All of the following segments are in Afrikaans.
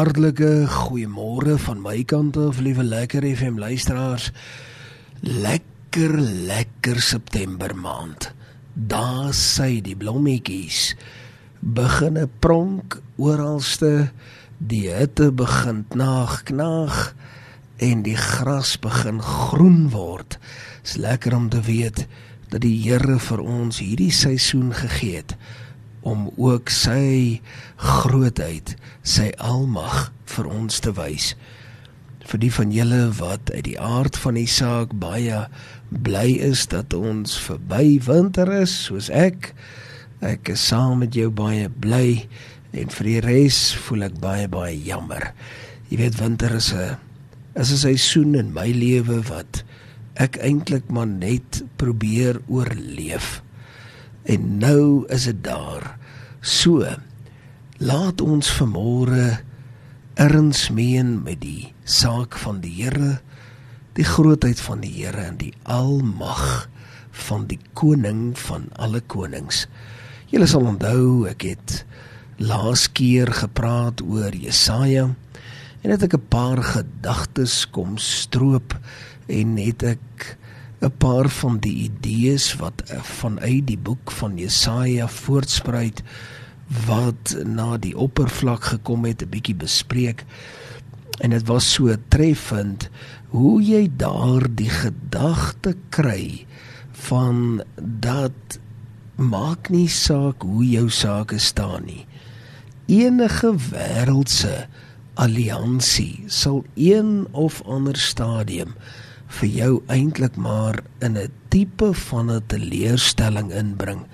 hartlike goeiemôre van my kant af, liewe lekker FM luisteraars. Lekker, lekker September maand. Daar sy die blommetjies beginne pronk oralste. Die hitte begin knaag, knaag en die gras begin groen word. Dis lekker om te weet dat die Here vir ons hierdie seisoen gegee het om ook sy grootheid, sy almag vir ons te wys. Vir die van julle wat uit die aard van die saak baie bly is dat ons verby winter is, soos ek, ek is saam met jou baie bly en vir die res voel ek baie baie jammer. Jy weet winter is 'n is 'n seisoen in my lewe wat ek eintlik maar net probeer oorleef. En nou is dit daar. So laat ons vanmôre erns meen met die saak van die Here, die grootheid van die Here en die almag van die koning van alle konings. Julle sal onthou ek het laas keer gepraat oor Jesaja en het ek 'n paar gedagtes kom stroop en het ek 'n paar van die idees wat eh, vanuit die boek van Jesaja voortspruit wat na die oppervlak gekom het 'n bietjie bespreek. En dit was so treffend hoe jy daardie gedagte kry van dat maak nie saak hoe jou sake staan nie. Enige wêreldse alliansie sal een of ander stadium vir jou eintlik maar in 'n tipe van 'n teleurstelling inbring.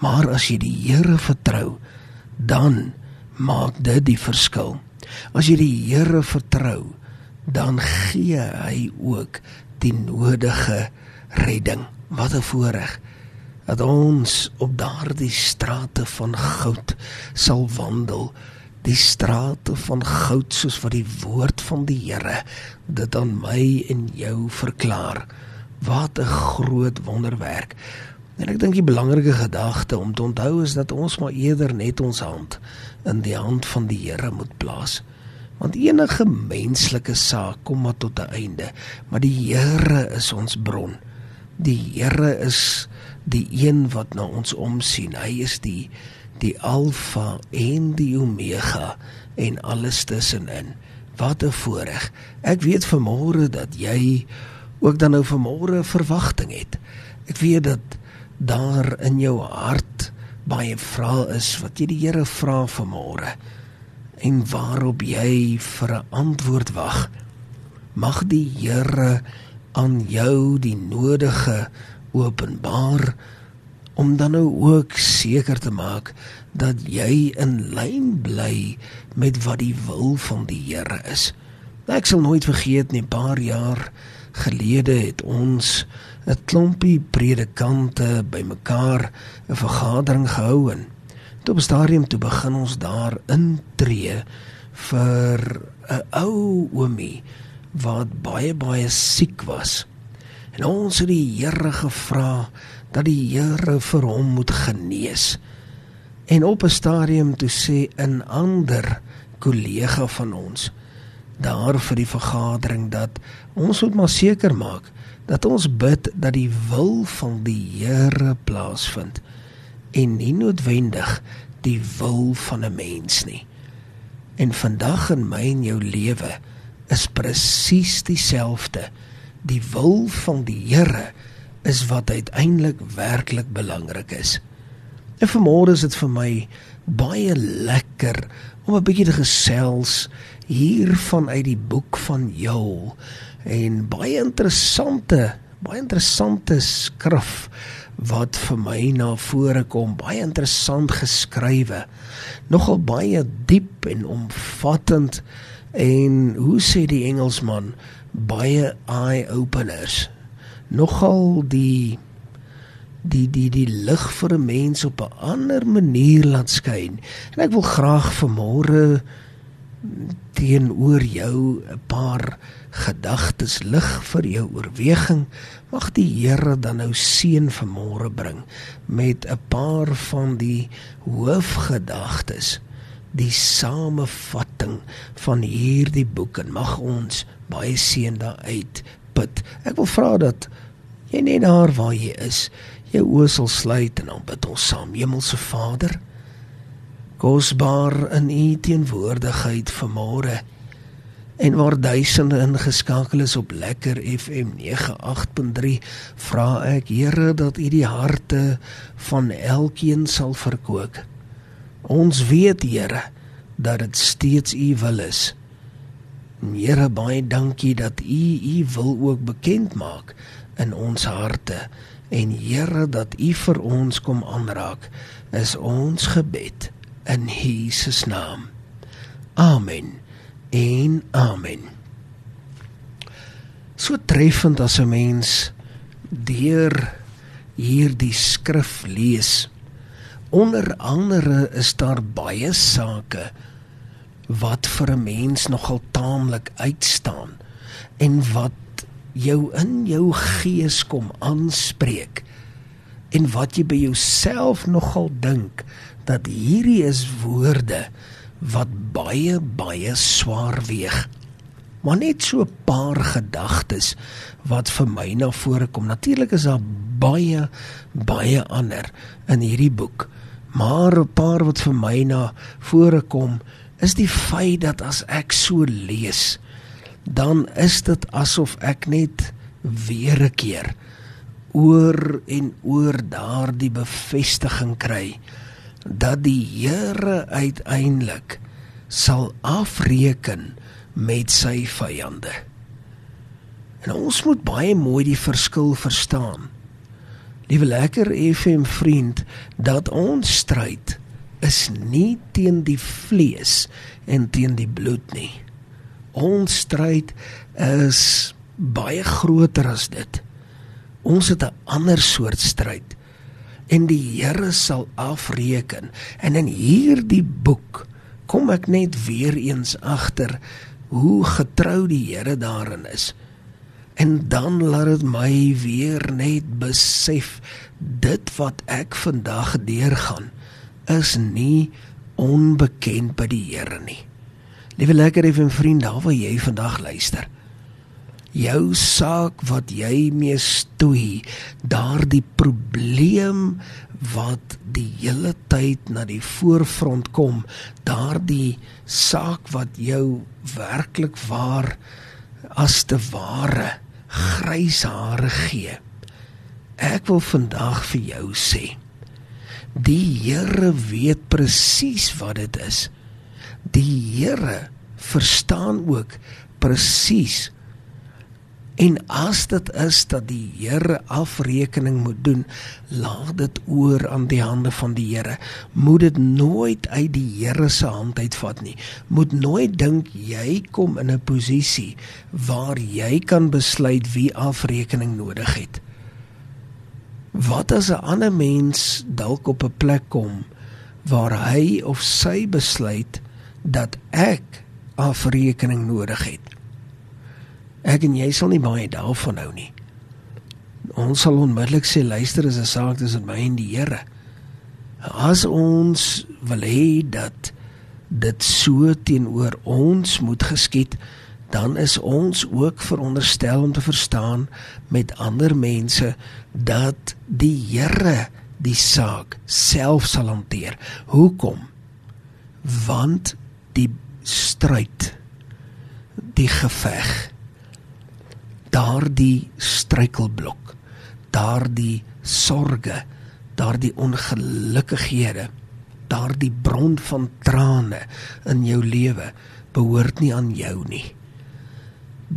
Maar as jy die Here vertrou, dan maak dit die verskil. As jy die Here vertrou, dan gee hy ook die nodige redding. Wat 'n voorreg dat ons op daardie strate van goud sal wandel die strate van goud soos wat die woord van die Here dit aan my en jou verklaar. Wat 'n groot wonderwerk. En ek dink die belangrike gedagte om te onthou is dat ons maar eerder net ons hand in die hand van die Here moet plaas. Want enige menslike saak kom maar tot 'n einde, maar die Here is ons bron. Die Here is die een wat na ons omsien. Hy is die die alfa en die omega en alles tussenin. Wat 'n voorreg. Ek weet vanmôre dat jy ook dan nou vanmôre verwagting het. Ek weet dat daar in jou hart baie vrae is wat jy die Here vra vanmôre en waarop jy vir 'n antwoord wag. Mag die Here aan jou die nodige openbaar om dan nou ook seker te maak dat jy in lyn bly met wat die wil van die Here is. Ek sal nooit vergeet nie, paar jaar gelede het ons 'n klompie predikante bymekaar 'n vergadering gehou en op 'n stadium toe begin ons daar intree vir 'n ou oomie wat baie baie siek was. En ons het die Here gevra dat die Here vir hom moet genees. En op 'n stadium toe sê 'n ander kollega van ons daar vir die vergadering dat ons moet maar seker maak dat ons bid dat die wil van die Here plaasvind en nie noodwendig die wil van 'n mens nie. En vandag in my en jou lewe is presies dieselfde. Die wil van die Here is wat uiteindelik werklik belangrik is. En vanmôre is dit vir my baie lekker om 'n bietjie te gesels hier vanuit die boek van Joël en baie interessante, baie interessante skrif wat vir my na vore kom, baie interessant geskrywe. Nogal baie diep en omvattend en hoe sê die Engelsman, baie eye openers nogal die die die die lig vir 'n mens op 'n ander manier laat skyn. En ek wil graag vanmôre teenoor jou 'n paar gedagtes lig vir jou oorweging. Mag die Here dan nou seën vanmôre bring met 'n paar van die hoofgedagtes, die samevat inligting van hierdie boek en mag ons baie seën daaruit put. Ek wil vra dat jy net daar waar jy is, jou oë sal sluit en dan bid ons saam. Hemelse Vader, kosbaar in U teenwoordigheid vanmôre en waar duisende ingeskakel is op Lekker FM 98.3 vra ek Here dat U die harte van elkeen sal verkoop. Ons weet Here dat dit steeds U wil is Here baie dankie dat U U wil ook bekend maak in ons harte en Here dat U vir ons kom aanraak is ons gebed in Jesus naam. Amen. En amen. So treffend as 'n mens deur hierdie skrif lees. Onder andere is daar baie sake wat vir 'n mens nogal taamlik uitstaan en wat jou in jou gees kom aanspreek en wat jy by jouself nogal dink dat hierdie is woorde wat baie baie swaar weeg. Maar net so 'n paar gedagtes wat vir my na vore kom. Natuurlik is daar baie baie ander in hierdie boek maar 'n paar wat vir my na vore kom is die feit dat as ek so lees, dan is dit asof ek net weer 'n keer oor en oor daardie bevestiging kry dat die Here uiteindelik sal afreken met sy vyande. En ons moet baie mooi die verskil verstaan. Liewe lekker FM vriend, dat ons stryd is nie teen die vlees en teen die bloed nie. Ons stryd is baie groter as dit. Ons het 'n ander soort stryd en die Here sal afreken. En in hierdie boek kom ek net weer eens agter hoe getrou die Here daarin is. En dan laat dit my weer net besef dit wat ek vandag deurgaan is nie onbekend by die Here nie. Liewe lekker effe vriend, daar waar jy vandag luister. Jou saak wat jy mee stoei, daardie probleem wat die hele tyd na die voorfront kom, daardie saak wat jou werklik waar as te ware grys hare gee. Ek wil vandag vir jou sê, Die Here weet presies wat dit is. Die Here verstaan ook presies. En as dit is dat die Here afrekening moet doen, laat dit oor aan die hande van die Here. Moet dit nooit uit die Here se hand uitvat nie. Moet nooit dink jy kom in 'n posisie waar jy kan besluit wie afrekening nodig het. Wat as 'n ander mens dalk op 'n plek kom waar hy of sy besluit dat ek afrekening nodig het? Ek en jy sal nie baie daarvan hou nie. Ons sal onmiddellik sê luister is 'n saak tussen my en die Here. As ons wil hê dat dit so teenoor ons moet geskied, dan is ons ook veronderstel om te verstaan met ander mense dat die Here die saak self sal hanteer. Hoekom? Want die stryd, die geveg, daardie struikelblok, daardie sorge, daardie ongelukkighede, daardie bron van trane in jou lewe behoort nie aan jou nie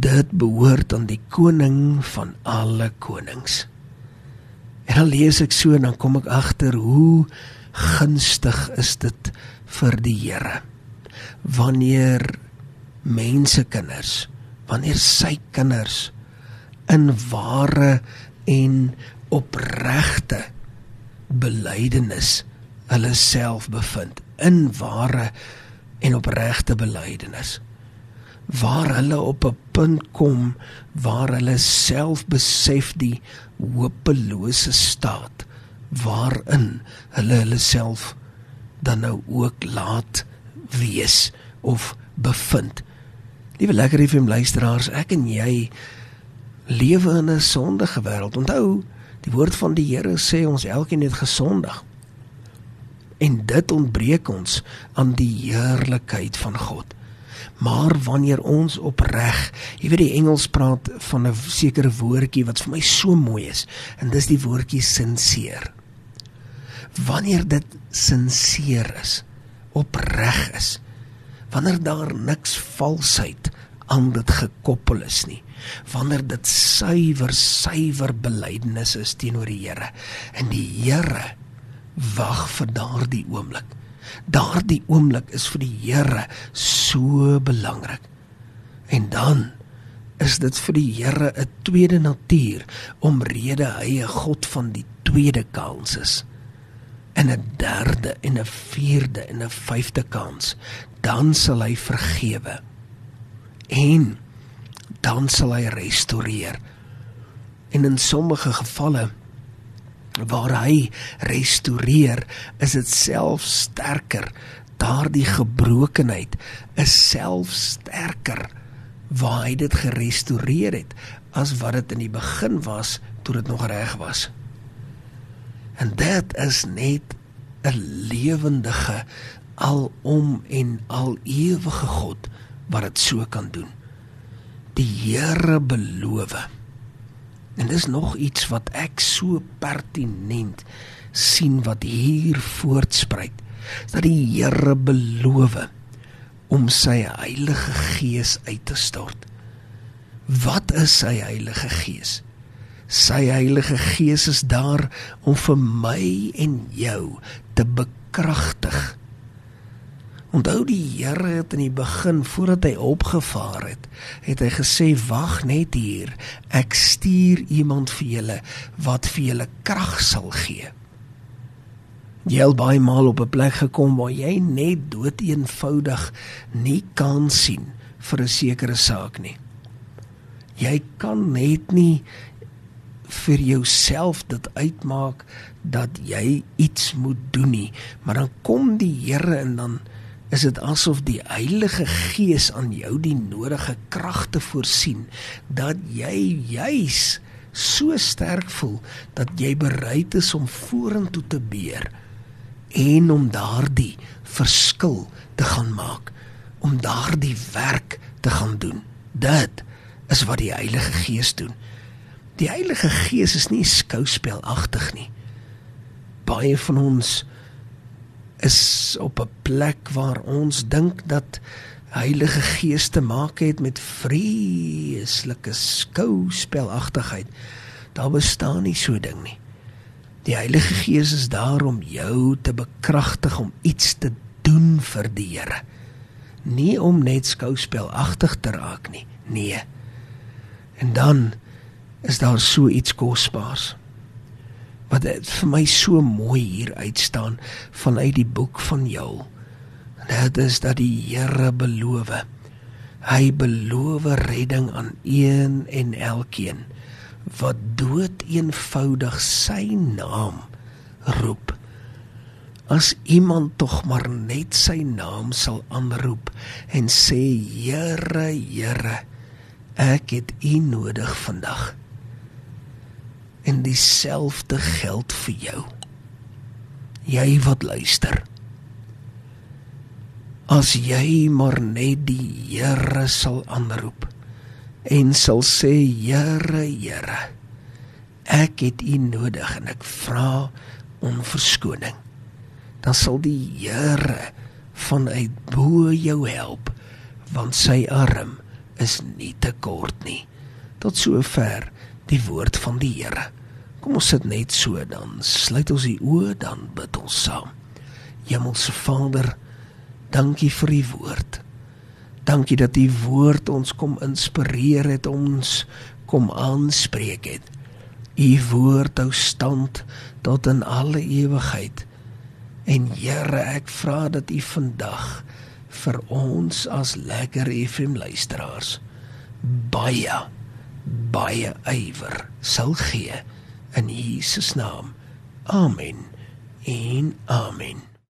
dit behoort aan die koning van alle konings. En dan lees ek so en dan kom ek agter hoe gunstig is dit vir die Here. Wanneer mense kinders, wanneer sy kinders in ware en opregte belydenis hulle self bevind in ware en opregte belydenis waar hulle op 'n punt kom waar hulle self besef die hopelose staat waarin hulle hulle self dan nou ook laat wees of bevind. Liewe lekker FM luisteraars, ek en jy lewe in 'n sondige wêreld. Onthou, die woord van die Here sê ons elkeen het gesondig. En dit ontbreek ons aan die heerlikheid van God. Maar wanneer ons opreg, jy weet die Engels praat van 'n sekere woordjie wat vir my so mooi is, en dis die woordjie sinseer. Wanneer dit sinseer is, opreg is, wanneer daar niks valsheid aan dit gekoppel is nie wanneer dit suiwer suiwer belydenis is teenoor die Here en die Here wag vir daardie oomblik daardie oomblik is vir die Here so belangrik. En dan is dit vir die Here 'n tweede natuur omrede hy 'n God van die tweede kans is en 'n derde en 'n vierde en 'n vyfde kans. Dan sal hy vergewe en dan sal hy restoreer. En in sommige gevalle waar hy restoreer is dit self sterker daardie gebrokenheid is self sterker waar hy dit gerestoreer het as wat dit in die begin was toe dit nog reg was en dit is net 'n lewendige alom en al ewige God wat dit so kan doen. Die Here beloof. En dis nog iets wat ek so pertinent sien wat hier voortspruit. Dat die Here beloof om sy Heilige Gees uit te stort. Wat is sy Heilige Gees? Sy Heilige Gees is daar om vir my en jou te bekragtig Onthou die Here het in die begin voordat hy opgevaar het, het hy gesê wag net hier. Ek stuur iemand vir julle wat vir julle krag sal gee. Jy het baie maal op 'n plek gekom waar jy net dood eenvoudig nie kan sien vir 'n sekere saak nie. Jy kan net nie vir jouself dit uitmaak dat jy iets moet doen nie, maar dan kom die Here en dan is dit asof die Heilige Gees aan jou die nodige kragte voorsien dat jy juis so sterk voel dat jy bereid is om vorentoe te beer en om daardie verskil te gaan maak om daardie werk te gaan doen dit is wat die Heilige Gees doen die Heilige Gees is nie skouspelagtig nie baie van ons is op 'n plek waar ons dink dat Heilige Gees te maak het met vreeslike skouspelagtigheid. Daar bestaan nie so ding nie. Die Heilige Gees is daar om jou te bekragtig om iets te doen vir die Here. Nie om net skouspelagtig te raak nie. Nee. En dan is daar so iets kosbaars wat vir my so mooi hier uitstaan vanuit die boek van Joël. Dit is dat die Here beloof. Hy beloof redding aan een en elkeen wat dood eenvoudig sy naam roep. As iemand tog maar net sy naam sal aanroep en sê Here, Here, ek het U nodig vandag en dieselfde geld vir jou. Jy wat luister. As jy maar net die Here sal aanroep en sal sê Here, Here, ek het U nodig en ek vra om verskoning. Dan sal die Here vanuit bo jou help want sy arm is nie te kort nie. Tot sover die woord van die Here. Kom ons sit net so dan. Sluit ons die oë dan bid ons saam. Hemelse Vader, dankie vir u woord. Dankie dat u woord ons kom inspireer het ons kom aanspreek het. U woord hou stand tot in alle ewigheid. En Here, ek vra dat u vandag vir ons as lekker FM luisteraars baie baie ywer sal gee in Jesus naam. Amen. En amen.